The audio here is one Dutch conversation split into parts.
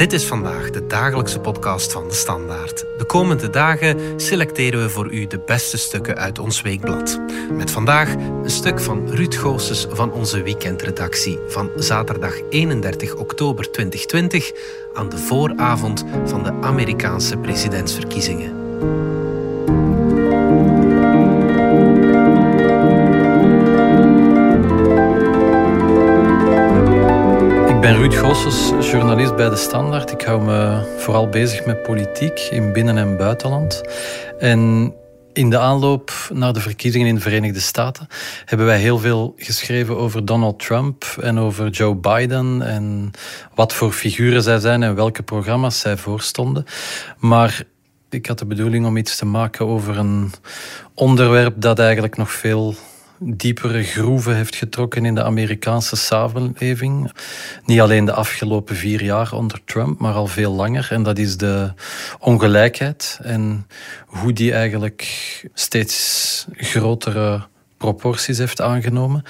Dit is vandaag de dagelijkse podcast van de Standaard. De komende dagen selecteren we voor u de beste stukken uit ons weekblad. Met vandaag een stuk van Ruud Goossens van onze weekendredactie van zaterdag 31 oktober 2020 aan de vooravond van de Amerikaanse presidentsverkiezingen. Ik ben Ruud Gossens, journalist bij De Standaard. Ik hou me vooral bezig met politiek in binnen- en buitenland. En in de aanloop naar de verkiezingen in de Verenigde Staten hebben wij heel veel geschreven over Donald Trump en over Joe Biden en wat voor figuren zij zijn en welke programma's zij voorstonden. Maar ik had de bedoeling om iets te maken over een onderwerp dat eigenlijk nog veel diepere groeven heeft getrokken in de Amerikaanse samenleving. Niet alleen de afgelopen vier jaar onder Trump, maar al veel langer. En dat is de ongelijkheid en hoe die eigenlijk steeds grotere proporties heeft aangenomen.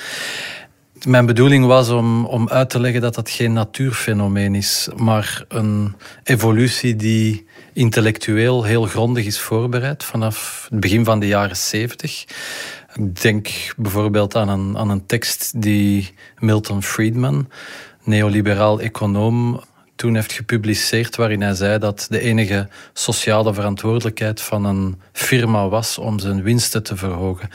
Mijn bedoeling was om, om uit te leggen dat dat geen natuurfenomeen is, maar een evolutie die intellectueel heel grondig is voorbereid vanaf het begin van de jaren zeventig. Ik denk bijvoorbeeld aan een, aan een tekst die Milton Friedman, neoliberaal econoom, toen heeft gepubliceerd, waarin hij zei dat de enige sociale verantwoordelijkheid van een firma was om zijn winsten te verhogen.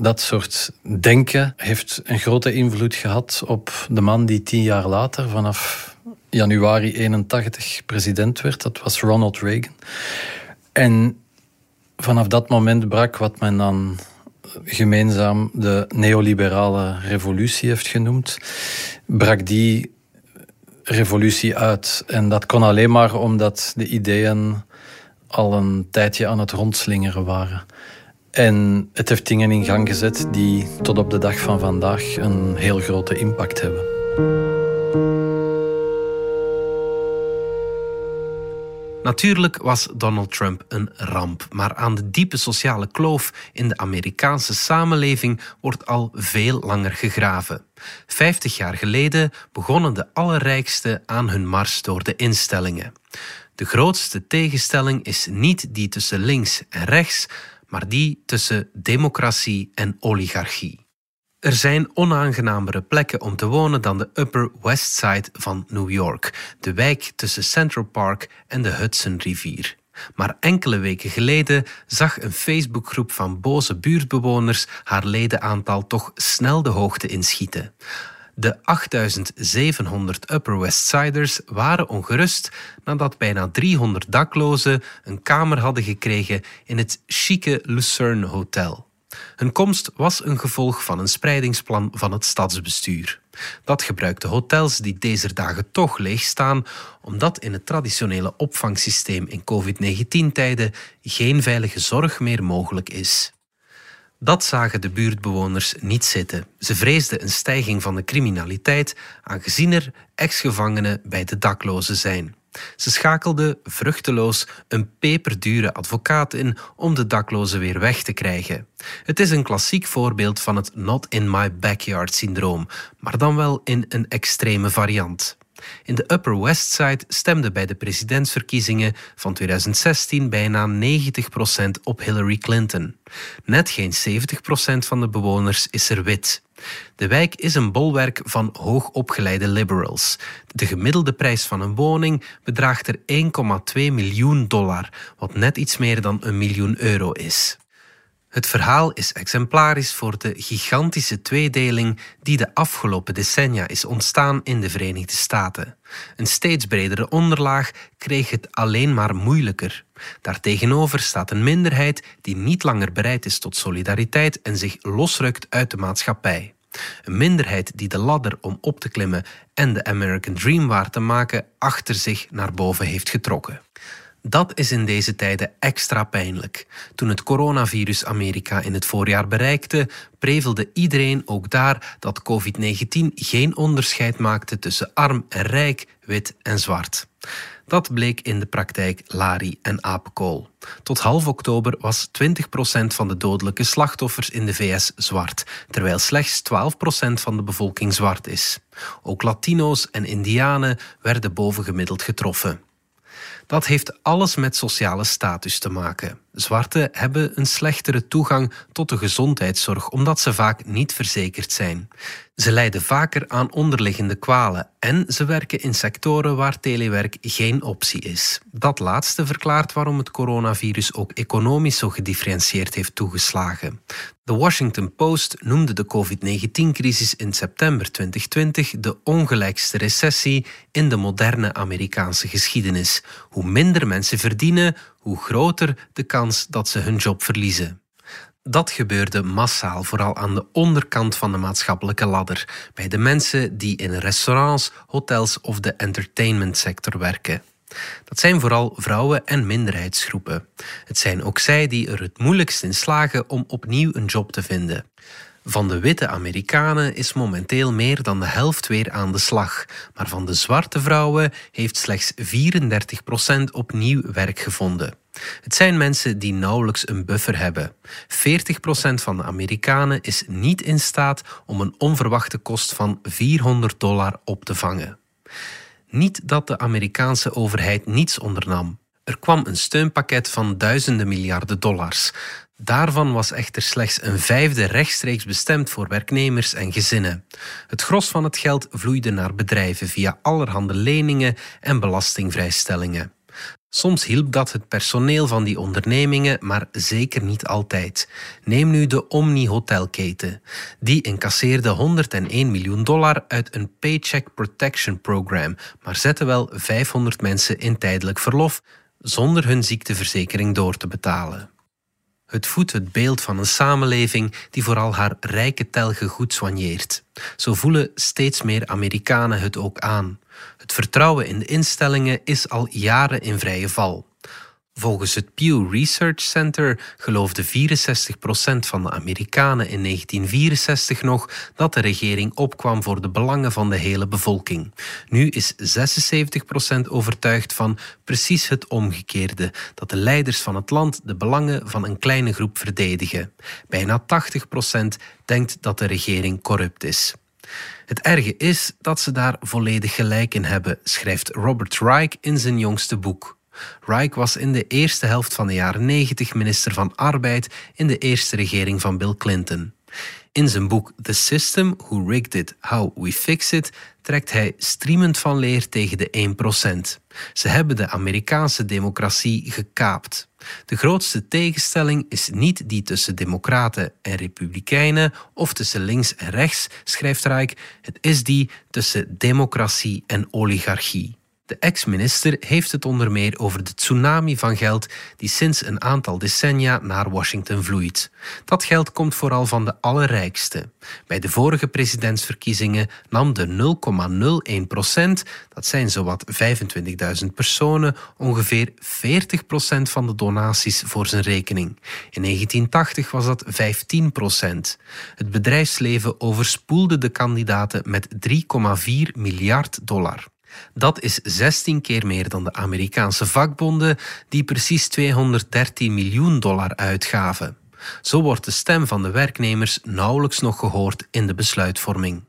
Dat soort denken heeft een grote invloed gehad op de man die tien jaar later, vanaf januari 81, president werd. Dat was Ronald Reagan. En vanaf dat moment brak wat men dan gemeenzaam de neoliberale revolutie heeft genoemd, brak die revolutie uit. En dat kon alleen maar omdat de ideeën al een tijdje aan het rondslingeren waren. En het heeft dingen in gang gezet die tot op de dag van vandaag een heel grote impact hebben. Natuurlijk was Donald Trump een ramp, maar aan de diepe sociale kloof in de Amerikaanse samenleving wordt al veel langer gegraven. Vijftig jaar geleden begonnen de allerrijksten aan hun mars door de instellingen. De grootste tegenstelling is niet die tussen links en rechts, maar die tussen democratie en oligarchie. Er zijn onaangenamere plekken om te wonen dan de Upper West Side van New York, de wijk tussen Central Park en de Hudsonrivier. Maar enkele weken geleden zag een Facebookgroep van boze buurtbewoners haar ledenaantal toch snel de hoogte inschieten. De 8700 Upper West Siders waren ongerust nadat bijna 300 daklozen een kamer hadden gekregen in het chique Lucerne Hotel. Hun komst was een gevolg van een spreidingsplan van het stadsbestuur. Dat gebruikte hotels die deze dagen toch leeg staan, omdat in het traditionele opvangsysteem in COVID-19-tijden geen veilige zorg meer mogelijk is. Dat zagen de buurtbewoners niet zitten. Ze vreesden een stijging van de criminaliteit, aangezien er ex-gevangenen bij de daklozen zijn. Ze schakelde vruchteloos een peperdure advocaat in om de daklozen weer weg te krijgen. Het is een klassiek voorbeeld van het not in my backyard syndroom, maar dan wel in een extreme variant. In de Upper West Side stemde bij de presidentsverkiezingen van 2016 bijna 90% op Hillary Clinton. Net geen 70% van de bewoners is er wit. De wijk is een bolwerk van hoogopgeleide liberals. De gemiddelde prijs van een woning bedraagt er 1,2 miljoen dollar, wat net iets meer dan een miljoen euro is. Het verhaal is exemplarisch voor de gigantische tweedeling die de afgelopen decennia is ontstaan in de Verenigde Staten. Een steeds bredere onderlaag kreeg het alleen maar moeilijker. Daartegenover staat een minderheid die niet langer bereid is tot solidariteit en zich losrukt uit de maatschappij. Een minderheid die de ladder om op te klimmen en de American Dream waar te maken achter zich naar boven heeft getrokken. Dat is in deze tijden extra pijnlijk. Toen het coronavirus Amerika in het voorjaar bereikte, prevelde iedereen ook daar dat COVID-19 geen onderscheid maakte tussen arm en rijk, wit en zwart. Dat bleek in de praktijk Lari en apenkool. Tot half oktober was 20% van de dodelijke slachtoffers in de VS zwart, terwijl slechts 12% van de bevolking zwart is. Ook Latino's en Indianen werden bovengemiddeld getroffen. Dat heeft alles met sociale status te maken. Zwarten hebben een slechtere toegang tot de gezondheidszorg omdat ze vaak niet verzekerd zijn. Ze lijden vaker aan onderliggende kwalen en ze werken in sectoren waar telewerk geen optie is. Dat laatste verklaart waarom het coronavirus ook economisch zo gedifferentieerd heeft toegeslagen. De Washington Post noemde de COVID-19-crisis in september 2020 de ongelijkste recessie in de moderne Amerikaanse geschiedenis. Hoe minder mensen verdienen, hoe groter de kans dat ze hun job verliezen. Dat gebeurde massaal, vooral aan de onderkant van de maatschappelijke ladder, bij de mensen die in restaurants, hotels of de entertainmentsector werken. Dat zijn vooral vrouwen en minderheidsgroepen. Het zijn ook zij die er het moeilijkst in slagen om opnieuw een job te vinden. Van de witte Amerikanen is momenteel meer dan de helft weer aan de slag, maar van de zwarte vrouwen heeft slechts 34% opnieuw werk gevonden. Het zijn mensen die nauwelijks een buffer hebben. 40% van de Amerikanen is niet in staat om een onverwachte kost van 400 dollar op te vangen. Niet dat de Amerikaanse overheid niets ondernam. Er kwam een steunpakket van duizenden miljarden dollars. Daarvan was echter slechts een vijfde rechtstreeks bestemd voor werknemers en gezinnen. Het gros van het geld vloeide naar bedrijven via allerhande leningen en belastingvrijstellingen. Soms hielp dat het personeel van die ondernemingen, maar zeker niet altijd. Neem nu de Omni Hotelketen. Die incasseerde 101 miljoen dollar uit een Paycheck Protection Program, maar zette wel 500 mensen in tijdelijk verlof zonder hun ziekteverzekering door te betalen. Het voedt het beeld van een samenleving die vooral haar rijke telgen goed soigneert. Zo voelen steeds meer Amerikanen het ook aan. Het vertrouwen in de instellingen is al jaren in vrije val. Volgens het Pew Research Center geloofde 64% van de Amerikanen in 1964 nog dat de regering opkwam voor de belangen van de hele bevolking. Nu is 76% overtuigd van precies het omgekeerde: dat de leiders van het land de belangen van een kleine groep verdedigen. Bijna 80% denkt dat de regering corrupt is. Het erge is dat ze daar volledig gelijk in hebben, schrijft Robert Reich in zijn jongste boek. Reich was in de eerste helft van de jaren 90 minister van Arbeid in de eerste regering van Bill Clinton. In zijn boek The System, Who Rigged It, How We Fix It, trekt hij streamend van leer tegen de 1%. Ze hebben de Amerikaanse democratie gekaapt. De grootste tegenstelling is niet die tussen democraten en republikeinen of tussen links en rechts, schrijft Reich. Het is die tussen democratie en oligarchie. De ex-minister heeft het onder meer over de tsunami van geld die sinds een aantal decennia naar Washington vloeit. Dat geld komt vooral van de allerrijkste. Bij de vorige presidentsverkiezingen nam de 0,01 procent, dat zijn zowat 25.000 personen, ongeveer 40 procent van de donaties voor zijn rekening. In 1980 was dat 15 procent. Het bedrijfsleven overspoelde de kandidaten met 3,4 miljard dollar. Dat is 16 keer meer dan de Amerikaanse vakbonden, die precies 213 miljoen dollar uitgaven. Zo wordt de stem van de werknemers nauwelijks nog gehoord in de besluitvorming.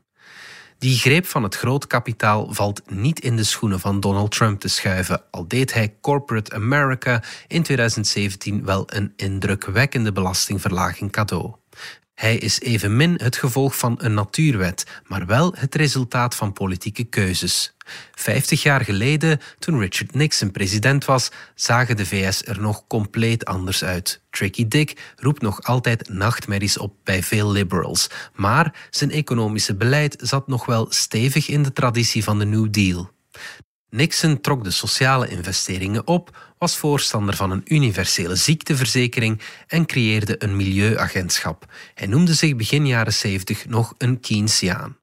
Die greep van het grootkapitaal valt niet in de schoenen van Donald Trump te schuiven, al deed hij Corporate America in 2017 wel een indrukwekkende belastingverlaging cadeau. Hij is evenmin het gevolg van een natuurwet, maar wel het resultaat van politieke keuzes. Vijftig jaar geleden, toen Richard Nixon president was, zagen de VS er nog compleet anders uit. Tricky Dick roept nog altijd nachtmerries op bij veel liberals, maar zijn economische beleid zat nog wel stevig in de traditie van de New Deal. Nixon trok de sociale investeringen op, was voorstander van een universele ziekteverzekering en creëerde een milieuagentschap. Hij noemde zich begin jaren 70 nog een Keynesiaan.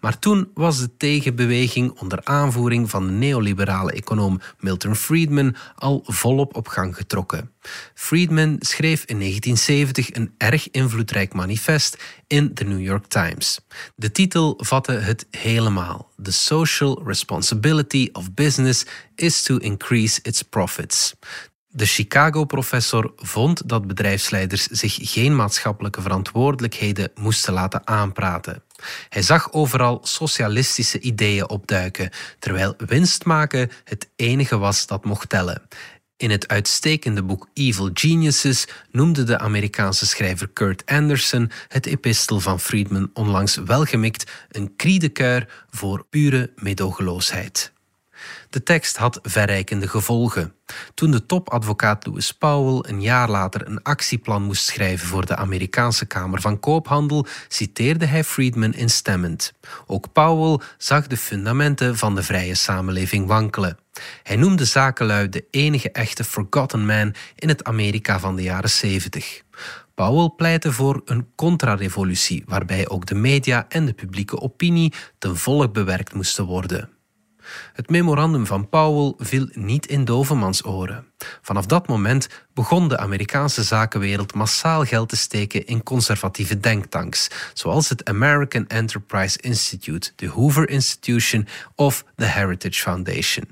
Maar toen was de tegenbeweging onder aanvoering van de neoliberale econoom Milton Friedman al volop op gang getrokken. Friedman schreef in 1970 een erg invloedrijk manifest in The New York Times. De titel vatte het helemaal. The social responsibility of business is to increase its profits. De Chicago-professor vond dat bedrijfsleiders zich geen maatschappelijke verantwoordelijkheden moesten laten aanpraten. Hij zag overal socialistische ideeën opduiken, terwijl winst maken het enige was dat mocht tellen. In het uitstekende boek Evil Geniuses noemde de Amerikaanse schrijver Kurt Anderson het epistel van Friedman onlangs welgemikt een kriedekuur voor pure medogeloosheid. De tekst had verrijkende gevolgen. Toen de topadvocaat Louis Powell een jaar later een actieplan moest schrijven voor de Amerikaanse Kamer van Koophandel, citeerde hij Friedman instemmend. Ook Powell zag de fundamenten van de vrije samenleving wankelen. Hij noemde zakenlui de enige echte forgotten man in het Amerika van de jaren 70. Powell pleitte voor een contra-revolutie, waarbij ook de media en de publieke opinie ten volk bewerkt moesten worden. Het memorandum van Powell viel niet in dovemans oren. Vanaf dat moment begon de Amerikaanse zakenwereld massaal geld te steken in conservatieve denktanks, zoals het American Enterprise Institute, de Hoover Institution of de Heritage Foundation.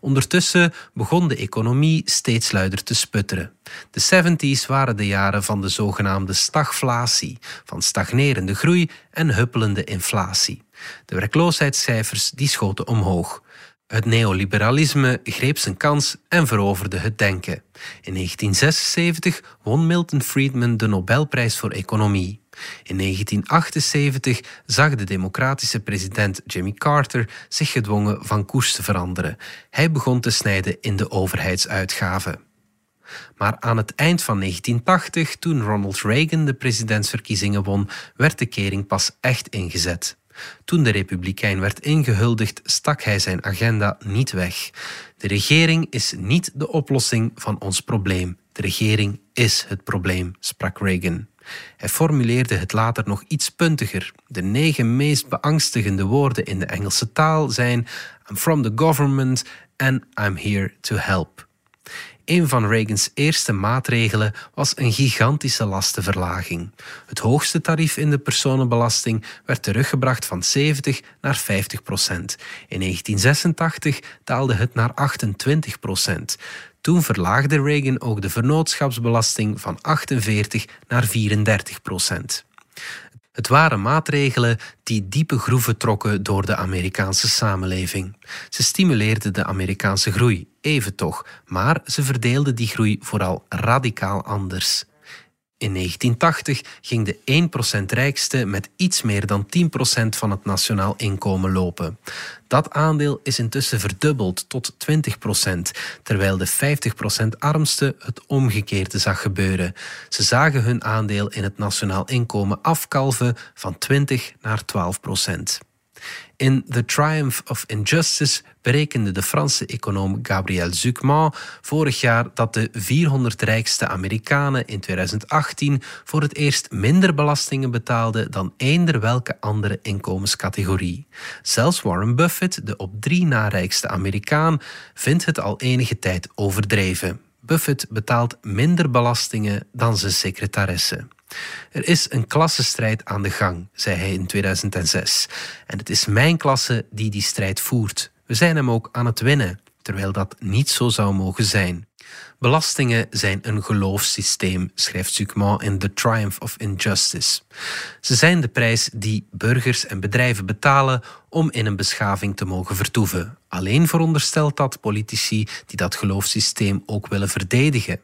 Ondertussen begon de economie steeds luider te sputteren. De 70s waren de jaren van de zogenaamde stagflatie, van stagnerende groei en huppelende inflatie. De werkloosheidscijfers die schoten omhoog. Het neoliberalisme greep zijn kans en veroverde het denken. In 1976 won Milton Friedman de Nobelprijs voor Economie. In 1978 zag de democratische president Jimmy Carter zich gedwongen van koers te veranderen. Hij begon te snijden in de overheidsuitgaven. Maar aan het eind van 1980, toen Ronald Reagan de presidentsverkiezingen won, werd de kering pas echt ingezet. Toen de Republikein werd ingehuldigd, stak hij zijn agenda niet weg. De regering is niet de oplossing van ons probleem. De regering is het probleem, sprak Reagan. Hij formuleerde het later nog iets puntiger. De negen meest beangstigende woorden in de Engelse taal zijn: I'm from the government and I'm here to help. Een van Reagans eerste maatregelen was een gigantische lastenverlaging. Het hoogste tarief in de personenbelasting werd teruggebracht van 70 naar 50 procent. In 1986 daalde het naar 28 procent. Toen verlaagde Reagan ook de vernootschapsbelasting van 48 naar 34 procent. Het waren maatregelen die diepe groeven trokken door de Amerikaanse samenleving. Ze stimuleerden de Amerikaanse groei, even toch, maar ze verdeelden die groei vooral radicaal anders. In 1980 ging de 1% rijkste met iets meer dan 10% van het nationaal inkomen lopen. Dat aandeel is intussen verdubbeld tot 20%, terwijl de 50% armste het omgekeerde zag gebeuren. Ze zagen hun aandeel in het nationaal inkomen afkalven van 20 naar 12%. In The Triumph of Injustice berekende de Franse econoom Gabriel Zucman vorig jaar dat de 400 rijkste Amerikanen in 2018 voor het eerst minder belastingen betaalden dan eender welke andere inkomenscategorie. Zelfs Warren Buffett, de op drie na rijkste Amerikaan, vindt het al enige tijd overdreven. Buffett betaalt minder belastingen dan zijn secretaresse. Er is een klassenstrijd aan de gang, zei hij in 2006. En het is mijn klasse die die strijd voert. We zijn hem ook aan het winnen, terwijl dat niet zo zou mogen zijn. Belastingen zijn een geloofssysteem, schrijft Sucman in The Triumph of Injustice. Ze zijn de prijs die burgers en bedrijven betalen om in een beschaving te mogen vertoeven. Alleen veronderstelt dat politici die dat geloofssysteem ook willen verdedigen.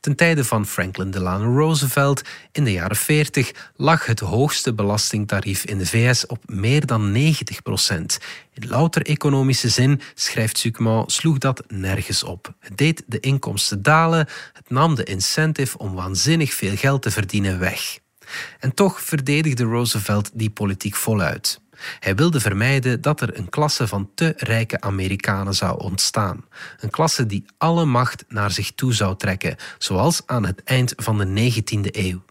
Ten tijde van Franklin Delano Roosevelt in de jaren 40 lag het hoogste belastingtarief in de VS op meer dan 90 procent. In louter economische zin, schrijft Sucman, sloeg dat nergens op. Het deed de inkomsten dalen, het nam de incentive om waanzinnig veel geld te verdienen weg. En toch verdedigde Roosevelt die politiek voluit. Hij wilde vermijden dat er een klasse van te rijke Amerikanen zou ontstaan. Een klasse die alle macht naar zich toe zou trekken, zoals aan het eind van de 19e eeuw.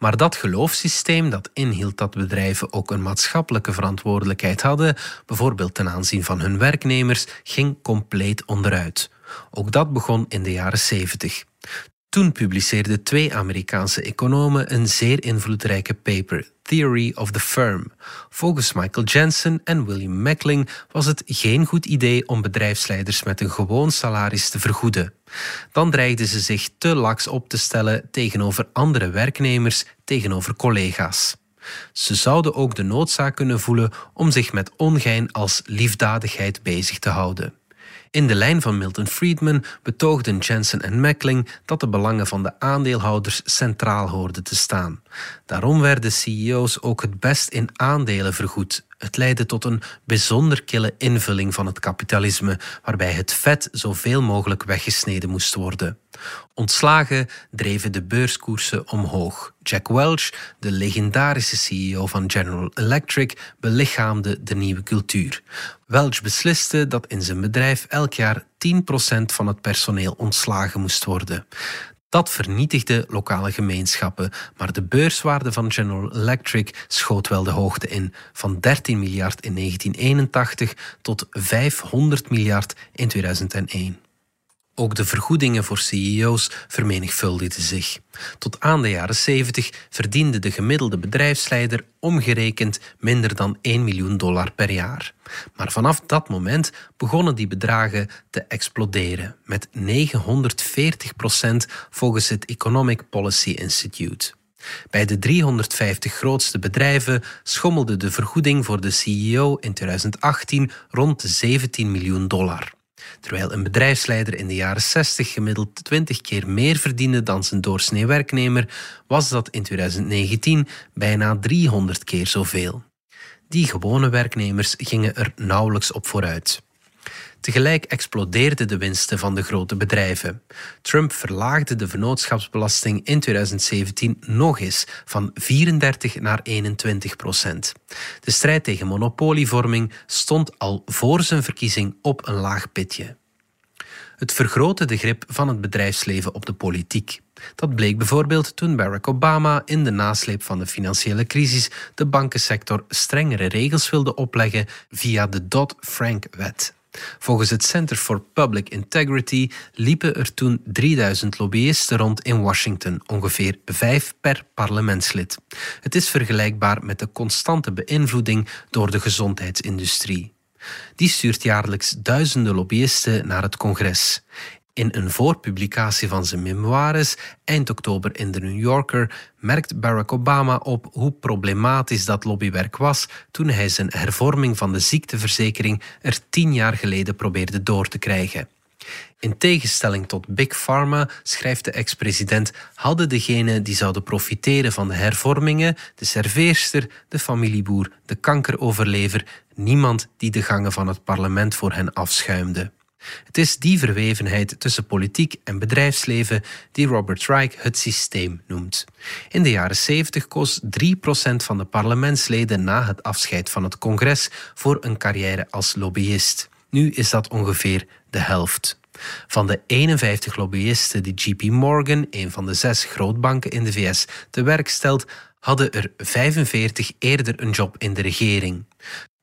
Maar dat geloofssysteem dat inhield dat bedrijven ook een maatschappelijke verantwoordelijkheid hadden, bijvoorbeeld ten aanzien van hun werknemers, ging compleet onderuit. Ook dat begon in de jaren 70. Toen publiceerden twee Amerikaanse economen een zeer invloedrijke paper, Theory of the Firm. Volgens Michael Jensen en William Meckling was het geen goed idee om bedrijfsleiders met een gewoon salaris te vergoeden. Dan dreigden ze zich te laks op te stellen tegenover andere werknemers, tegenover collega's. Ze zouden ook de noodzaak kunnen voelen om zich met ongein als liefdadigheid bezig te houden. In de lijn van Milton Friedman betoogden Jensen en Meckling dat de belangen van de aandeelhouders centraal hoorden te staan. Daarom werden CEO's ook het best in aandelen vergoed. Het leidde tot een bijzonder kille invulling van het kapitalisme, waarbij het vet zoveel mogelijk weggesneden moest worden. Ontslagen dreven de beurskoersen omhoog. Jack Welch, de legendarische CEO van General Electric, belichaamde de nieuwe cultuur. Welch besliste dat in zijn bedrijf elk jaar 10% van het personeel ontslagen moest worden. Dat vernietigde lokale gemeenschappen, maar de beurswaarde van General Electric schoot wel de hoogte in, van 13 miljard in 1981 tot 500 miljard in 2001. Ook de vergoedingen voor CEO's vermenigvuldigden zich. Tot aan de jaren 70 verdiende de gemiddelde bedrijfsleider omgerekend minder dan 1 miljoen dollar per jaar. Maar vanaf dat moment begonnen die bedragen te exploderen, met 940 procent volgens het Economic Policy Institute. Bij de 350 grootste bedrijven schommelde de vergoeding voor de CEO in 2018 rond de 17 miljoen dollar. Terwijl een bedrijfsleider in de jaren 60 gemiddeld 20 keer meer verdiende dan zijn doorsnee werknemer, was dat in 2019 bijna 300 keer zoveel. Die gewone werknemers gingen er nauwelijks op vooruit. Tegelijk explodeerden de winsten van de grote bedrijven. Trump verlaagde de vennootschapsbelasting in 2017 nog eens van 34 naar 21 procent. De strijd tegen monopolievorming stond al voor zijn verkiezing op een laag pitje. Het vergrootte de grip van het bedrijfsleven op de politiek. Dat bleek bijvoorbeeld toen Barack Obama in de nasleep van de financiële crisis de bankensector strengere regels wilde opleggen via de Dodd-Frank-wet. Volgens het Center for Public Integrity liepen er toen 3000 lobbyisten rond in Washington, ongeveer vijf per parlementslid. Het is vergelijkbaar met de constante beïnvloeding door de gezondheidsindustrie. Die stuurt jaarlijks duizenden lobbyisten naar het congres. In een voorpublicatie van zijn memoires eind oktober in de New Yorker merkt Barack Obama op hoe problematisch dat lobbywerk was toen hij zijn hervorming van de ziekteverzekering er tien jaar geleden probeerde door te krijgen. In tegenstelling tot Big Pharma, schrijft de ex-president, hadden degenen die zouden profiteren van de hervormingen, de serveerster, de familieboer, de kankeroverlever, niemand die de gangen van het parlement voor hen afschuimde. Het is die verwevenheid tussen politiek en bedrijfsleven die Robert Reich het systeem noemt. In de jaren 70 koos 3% van de parlementsleden na het afscheid van het congres voor een carrière als lobbyist. Nu is dat ongeveer de helft. Van de 51 lobbyisten die JP Morgan, een van de zes grootbanken in de VS, te werk stelt, hadden er 45 eerder een job in de regering.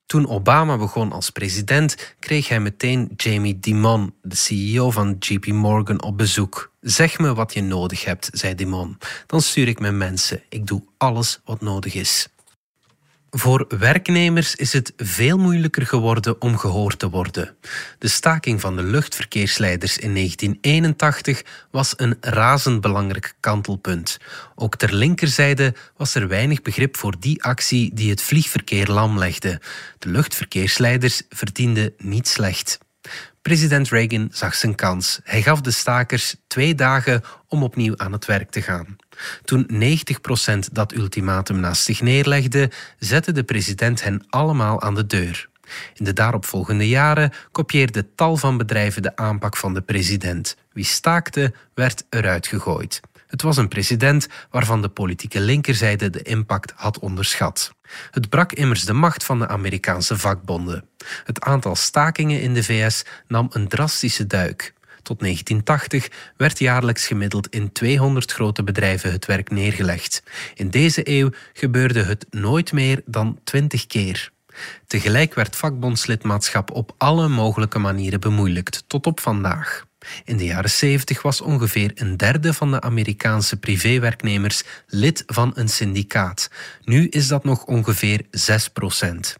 Toen Obama begon als president, kreeg hij meteen Jamie Dimon, de CEO van JP Morgan, op bezoek. Zeg me wat je nodig hebt, zei Dimon. Dan stuur ik mijn mensen. Ik doe alles wat nodig is. Voor werknemers is het veel moeilijker geworden om gehoord te worden. De staking van de luchtverkeersleiders in 1981 was een razend belangrijk kantelpunt. Ook ter linkerzijde was er weinig begrip voor die actie die het vliegverkeer lamlegde. De luchtverkeersleiders verdienden niet slecht. President Reagan zag zijn kans. Hij gaf de stakers twee dagen om opnieuw aan het werk te gaan. Toen 90% dat ultimatum naast zich neerlegde, zette de president hen allemaal aan de deur. In de daaropvolgende jaren kopieerde tal van bedrijven de aanpak van de president. Wie staakte, werd eruit gegooid. Het was een president waarvan de politieke linkerzijde de impact had onderschat. Het brak immers de macht van de Amerikaanse vakbonden. Het aantal stakingen in de VS nam een drastische duik. Tot 1980 werd jaarlijks gemiddeld in 200 grote bedrijven het werk neergelegd. In deze eeuw gebeurde het nooit meer dan 20 keer. Tegelijk werd vakbondslidmaatschap op alle mogelijke manieren bemoeilijkt, tot op vandaag. In de jaren 70 was ongeveer een derde van de Amerikaanse privéwerknemers lid van een syndicaat. Nu is dat nog ongeveer 6 procent.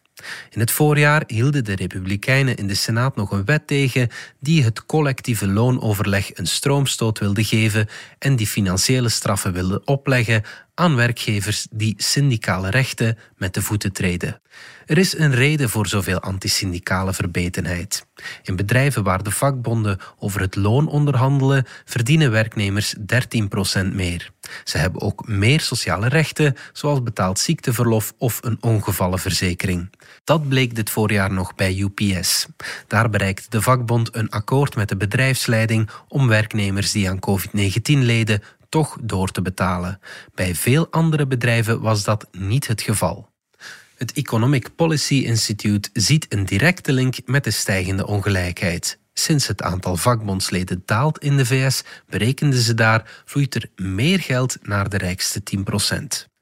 In het voorjaar hielden de Republikeinen in de Senaat nog een wet tegen die het collectieve loonoverleg een stroomstoot wilde geven en die financiële straffen wilde opleggen aan werkgevers die syndicale rechten met de voeten treden. Er is een reden voor zoveel antisyndicale verbetenheid. In bedrijven waar de vakbonden over het loon onderhandelen, verdienen werknemers 13% meer. Ze hebben ook meer sociale rechten, zoals betaald ziekteverlof of een ongevallenverzekering. Dat bleek dit voorjaar nog bij UPS. Daar bereikte de vakbond een akkoord met de bedrijfsleiding om werknemers die aan COVID-19 leden toch door te betalen. Bij veel andere bedrijven was dat niet het geval. Het Economic Policy Institute ziet een directe link met de stijgende ongelijkheid. Sinds het aantal vakbondsleden daalt in de VS, berekenden ze daar, vloeit er meer geld naar de rijkste 10%.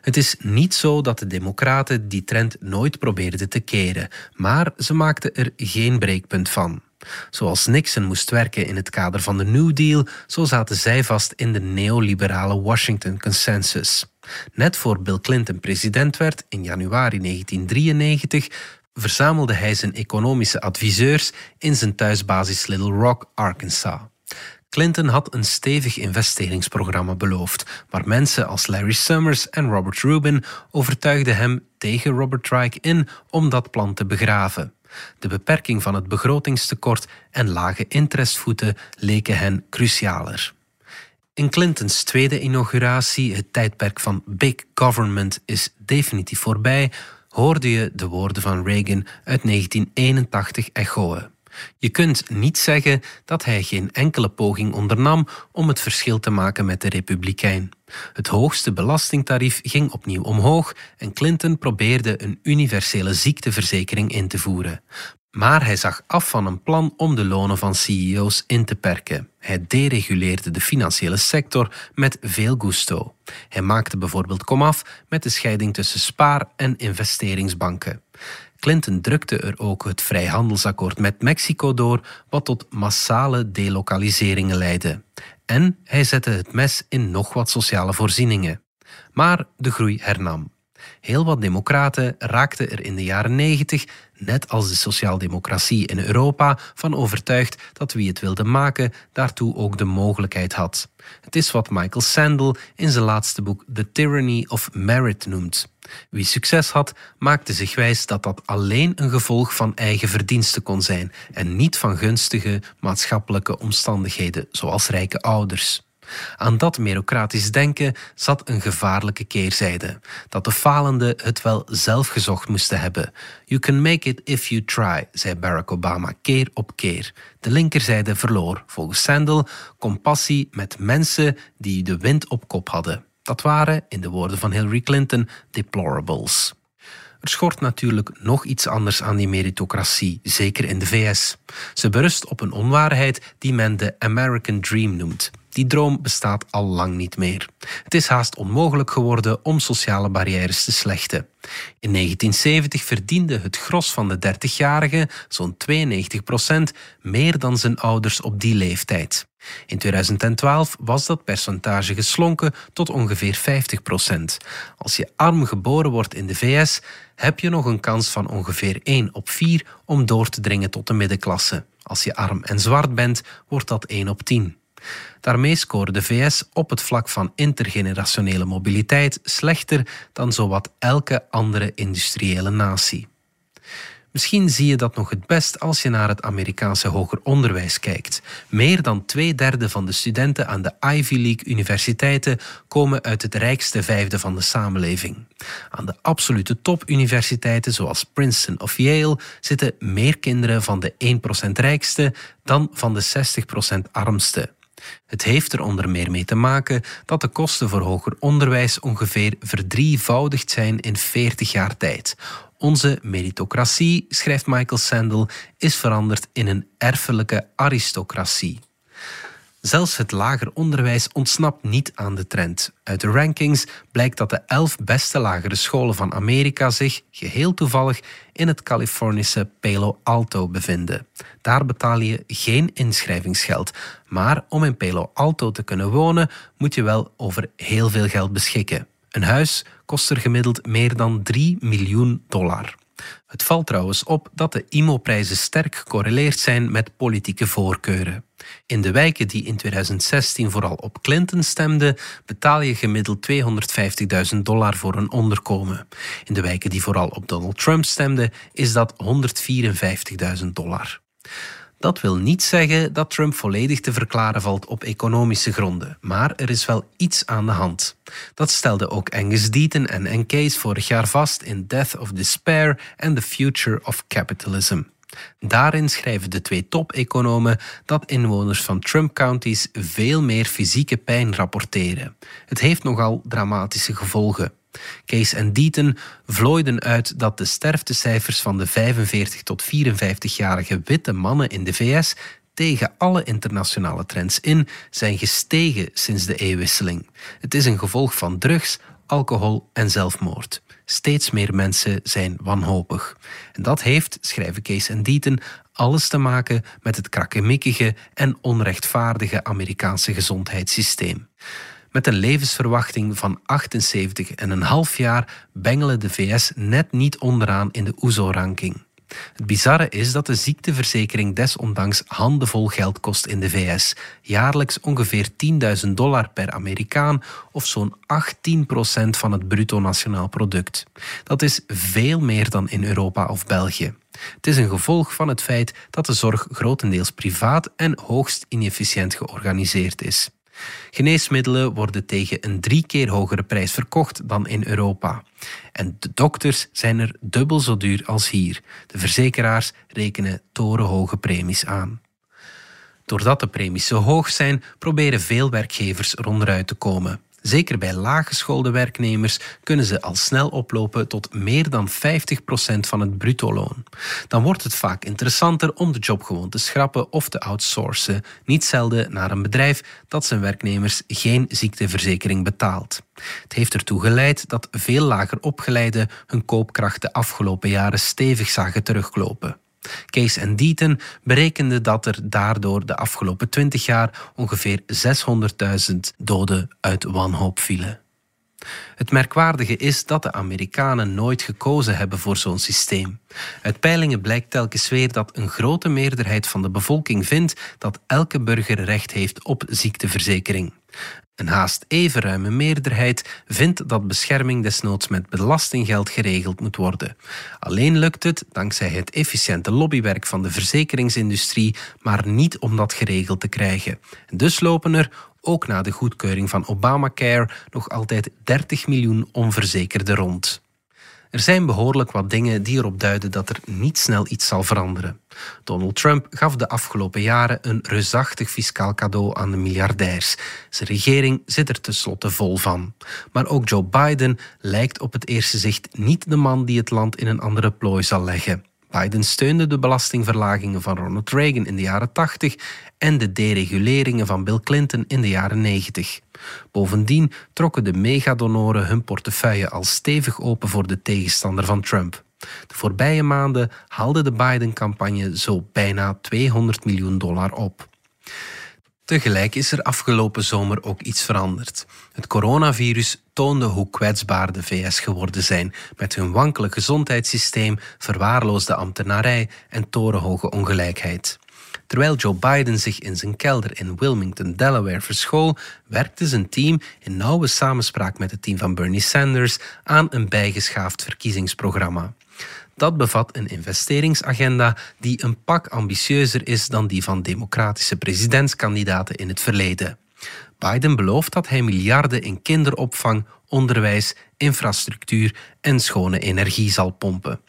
Het is niet zo dat de Democraten die trend nooit probeerden te keren, maar ze maakten er geen breekpunt van. Zoals Nixon moest werken in het kader van de New Deal, zo zaten zij vast in de neoliberale Washington Consensus. Net voor Bill Clinton president werd in januari 1993, verzamelde hij zijn economische adviseurs in zijn thuisbasis Little Rock, Arkansas. Clinton had een stevig investeringsprogramma beloofd, maar mensen als Larry Summers en Robert Rubin overtuigden hem tegen Robert Reich in om dat plan te begraven. De beperking van het begrotingstekort en lage interestvoeten leken hen crucialer. In Clintons tweede inauguratie, het tijdperk van big government is definitief voorbij, hoorde je de woorden van Reagan uit 1981 echoen. Je kunt niet zeggen dat hij geen enkele poging ondernam om het verschil te maken met de Republikein. Het hoogste belastingtarief ging opnieuw omhoog en Clinton probeerde een universele ziekteverzekering in te voeren. Maar hij zag af van een plan om de lonen van CEO's in te perken. Hij dereguleerde de financiële sector met veel gusto. Hij maakte bijvoorbeeld komaf met de scheiding tussen spaar- en investeringsbanken. Clinton drukte er ook het vrijhandelsakkoord met Mexico door, wat tot massale delokaliseringen leidde. En hij zette het mes in nog wat sociale voorzieningen. Maar de groei hernam. Heel wat democraten raakten er in de jaren 90, net als de sociaaldemocratie in Europa, van overtuigd dat wie het wilde maken daartoe ook de mogelijkheid had. Het is wat Michael Sandel in zijn laatste boek The Tyranny of Merit noemt. Wie succes had, maakte zich wijs dat dat alleen een gevolg van eigen verdiensten kon zijn en niet van gunstige maatschappelijke omstandigheden, zoals rijke ouders. Aan dat merocratisch denken zat een gevaarlijke keerzijde, dat de falenden het wel zelf gezocht moesten hebben. You can make it if you try, zei Barack Obama keer op keer. De linkerzijde verloor, volgens Sandel, compassie met mensen die de wind op kop hadden. Dat waren, in de woorden van Hillary Clinton, deplorables. Er schort natuurlijk nog iets anders aan die meritocratie, zeker in de VS. Ze berust op een onwaarheid die men de American Dream noemt. Die droom bestaat al lang niet meer. Het is haast onmogelijk geworden om sociale barrières te slechten. In 1970 verdiende het gros van de 30-jarigen, zo'n 92 procent, meer dan zijn ouders op die leeftijd. In 2012 was dat percentage geslonken tot ongeveer 50 procent. Als je arm geboren wordt in de VS, heb je nog een kans van ongeveer 1 op 4 om door te dringen tot de middenklasse. Als je arm en zwart bent, wordt dat 1 op 10. Daarmee scoorde de VS op het vlak van intergenerationele mobiliteit slechter dan zowat elke andere industriële natie. Misschien zie je dat nog het best als je naar het Amerikaanse hoger onderwijs kijkt. Meer dan twee derde van de studenten aan de Ivy League universiteiten komen uit het rijkste vijfde van de samenleving. Aan de absolute topuniversiteiten zoals Princeton of Yale zitten meer kinderen van de 1% rijkste dan van de 60% armste. Het heeft er onder meer mee te maken dat de kosten voor hoger onderwijs ongeveer verdrievoudigd zijn in 40 jaar tijd. Onze meritocratie, schrijft Michael Sandel, is veranderd in een erfelijke aristocratie. Zelfs het lager onderwijs ontsnapt niet aan de trend. Uit de rankings blijkt dat de elf beste lagere scholen van Amerika zich, geheel toevallig, in het Californische Palo Alto bevinden. Daar betaal je geen inschrijvingsgeld. Maar om in Palo Alto te kunnen wonen, moet je wel over heel veel geld beschikken. Een huis kost er gemiddeld meer dan 3 miljoen dollar. Het valt trouwens op dat de IMO-prijzen sterk gecorreleerd zijn met politieke voorkeuren. In de wijken die in 2016 vooral op Clinton stemden, betaal je gemiddeld 250.000 dollar voor een onderkomen. In de wijken die vooral op Donald Trump stemden, is dat 154.000 dollar. Dat wil niet zeggen dat Trump volledig te verklaren valt op economische gronden, maar er is wel iets aan de hand. Dat stelden ook Angus Deaton en N. Case vorig jaar vast in Death of Despair and the Future of Capitalism. Daarin schrijven de twee top-economen dat inwoners van Trump counties veel meer fysieke pijn rapporteren. Het heeft nogal dramatische gevolgen. Case en Deaton vlooiden uit dat de sterftecijfers van de 45 tot 54-jarige witte mannen in de VS tegen alle internationale trends in zijn gestegen sinds de eeuwwisseling. Het is een gevolg van drugs, alcohol en zelfmoord. Steeds meer mensen zijn wanhopig. En dat heeft, schrijven Kees en Deaton, alles te maken met het krakkemikkige en onrechtvaardige Amerikaanse gezondheidssysteem. Met een levensverwachting van 78,5 jaar bengelen de VS net niet onderaan in de OESO-ranking. Het bizarre is dat de ziekteverzekering desondanks handenvol geld kost in de VS. Jaarlijks ongeveer 10.000 dollar per Amerikaan of zo'n 18% van het bruto nationaal product. Dat is veel meer dan in Europa of België. Het is een gevolg van het feit dat de zorg grotendeels privaat en hoogst inefficiënt georganiseerd is. Geneesmiddelen worden tegen een drie keer hogere prijs verkocht dan in Europa. En de dokters zijn er dubbel zo duur als hier. De verzekeraars rekenen torenhoge premies aan. Doordat de premies zo hoog zijn, proberen veel werkgevers ronderuit te komen. Zeker bij laaggeschoolde werknemers kunnen ze al snel oplopen tot meer dan 50% van het bruto-loon. Dan wordt het vaak interessanter om de job gewoon te schrappen of te outsourcen, niet zelden naar een bedrijf dat zijn werknemers geen ziekteverzekering betaalt. Het heeft ertoe geleid dat veel lager opgeleiden hun koopkracht de afgelopen jaren stevig zagen teruglopen. Case en Deaton berekende dat er daardoor de afgelopen 20 jaar ongeveer 600.000 doden uit wanhoop vielen. Het merkwaardige is dat de Amerikanen nooit gekozen hebben voor zo'n systeem. Uit peilingen blijkt telkens weer dat een grote meerderheid van de bevolking vindt dat elke burger recht heeft op ziekteverzekering. Een haast even ruime meerderheid vindt dat bescherming desnoods met belastinggeld geregeld moet worden. Alleen lukt het, dankzij het efficiënte lobbywerk van de verzekeringsindustrie, maar niet om dat geregeld te krijgen. dus lopen er, ook na de goedkeuring van Obamacare, nog altijd 30 miljoen onverzekerden rond. Er zijn behoorlijk wat dingen die erop duiden dat er niet snel iets zal veranderen. Donald Trump gaf de afgelopen jaren een reusachtig fiscaal cadeau aan de miljardairs. Zijn regering zit er tenslotte vol van. Maar ook Joe Biden lijkt op het eerste zicht niet de man die het land in een andere plooi zal leggen. Biden steunde de belastingverlagingen van Ronald Reagan in de jaren 80 en de dereguleringen van Bill Clinton in de jaren 90. Bovendien trokken de megadonoren hun portefeuille al stevig open voor de tegenstander van Trump. De voorbije maanden haalde de Biden-campagne zo bijna 200 miljoen dollar op. Tegelijk is er afgelopen zomer ook iets veranderd. Het coronavirus toonde hoe kwetsbaar de VS geworden zijn met hun wankele gezondheidssysteem, verwaarloosde ambtenarij en torenhoge ongelijkheid. Terwijl Joe Biden zich in zijn kelder in Wilmington, Delaware verschool, werkte zijn team in nauwe samenspraak met het team van Bernie Sanders aan een bijgeschaafd verkiezingsprogramma. Dat bevat een investeringsagenda die een pak ambitieuzer is dan die van democratische presidentskandidaten in het verleden. Biden belooft dat hij miljarden in kinderopvang, onderwijs, infrastructuur en schone energie zal pompen.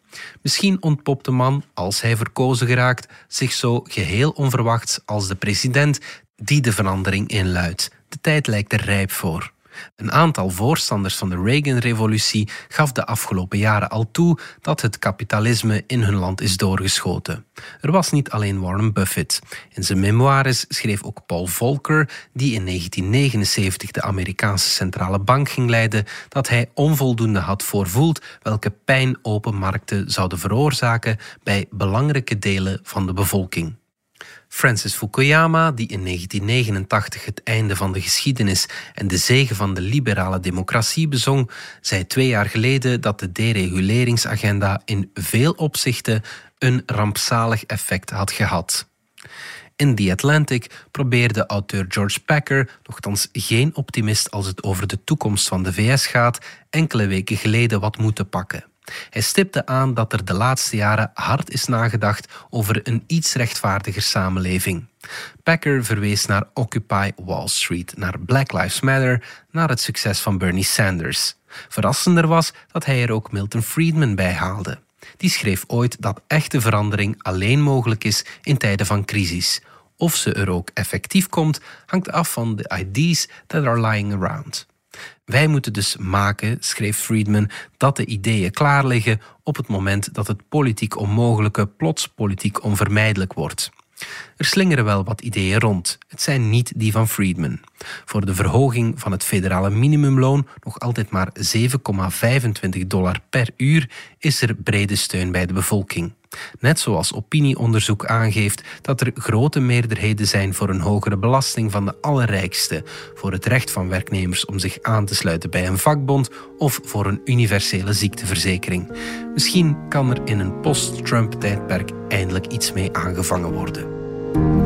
Misschien ontpopt de man, als hij verkozen geraakt, zich zo geheel onverwachts als de president die de verandering inluidt. De tijd lijkt er rijp voor. Een aantal voorstanders van de Reagan-revolutie gaf de afgelopen jaren al toe dat het kapitalisme in hun land is doorgeschoten. Er was niet alleen Warren Buffett. In zijn memoires schreef ook Paul Volcker, die in 1979 de Amerikaanse centrale bank ging leiden, dat hij onvoldoende had voorvoeld welke pijn open markten zouden veroorzaken bij belangrijke delen van de bevolking. Francis Fukuyama, die in 1989 het einde van de geschiedenis en de zegen van de liberale democratie bezong, zei twee jaar geleden dat de dereguleringsagenda in veel opzichten een rampzalig effect had gehad. In The Atlantic probeerde auteur George Packer, nogthans geen optimist als het over de toekomst van de VS gaat, enkele weken geleden wat moeten pakken. Hij stipte aan dat er de laatste jaren hard is nagedacht over een iets rechtvaardiger samenleving. Packer verwees naar Occupy Wall Street, naar Black Lives Matter, naar het succes van Bernie Sanders. Verrassender was dat hij er ook Milton Friedman bij haalde. Die schreef ooit dat echte verandering alleen mogelijk is in tijden van crisis. Of ze er ook effectief komt, hangt af van de ideas that are lying around. Wij moeten dus maken, schreef Friedman, dat de ideeën klaar liggen op het moment dat het politiek onmogelijke plots politiek onvermijdelijk wordt. Er slingeren wel wat ideeën rond. Het zijn niet die van Friedman. Voor de verhoging van het federale minimumloon, nog altijd maar 7,25 dollar per uur, is er brede steun bij de bevolking. Net zoals opinieonderzoek aangeeft dat er grote meerderheden zijn voor een hogere belasting van de allerrijkste, voor het recht van werknemers om zich aan te sluiten bij een vakbond of voor een universele ziekteverzekering. Misschien kan er in een post-Trump-tijdperk eindelijk iets mee aangevangen worden.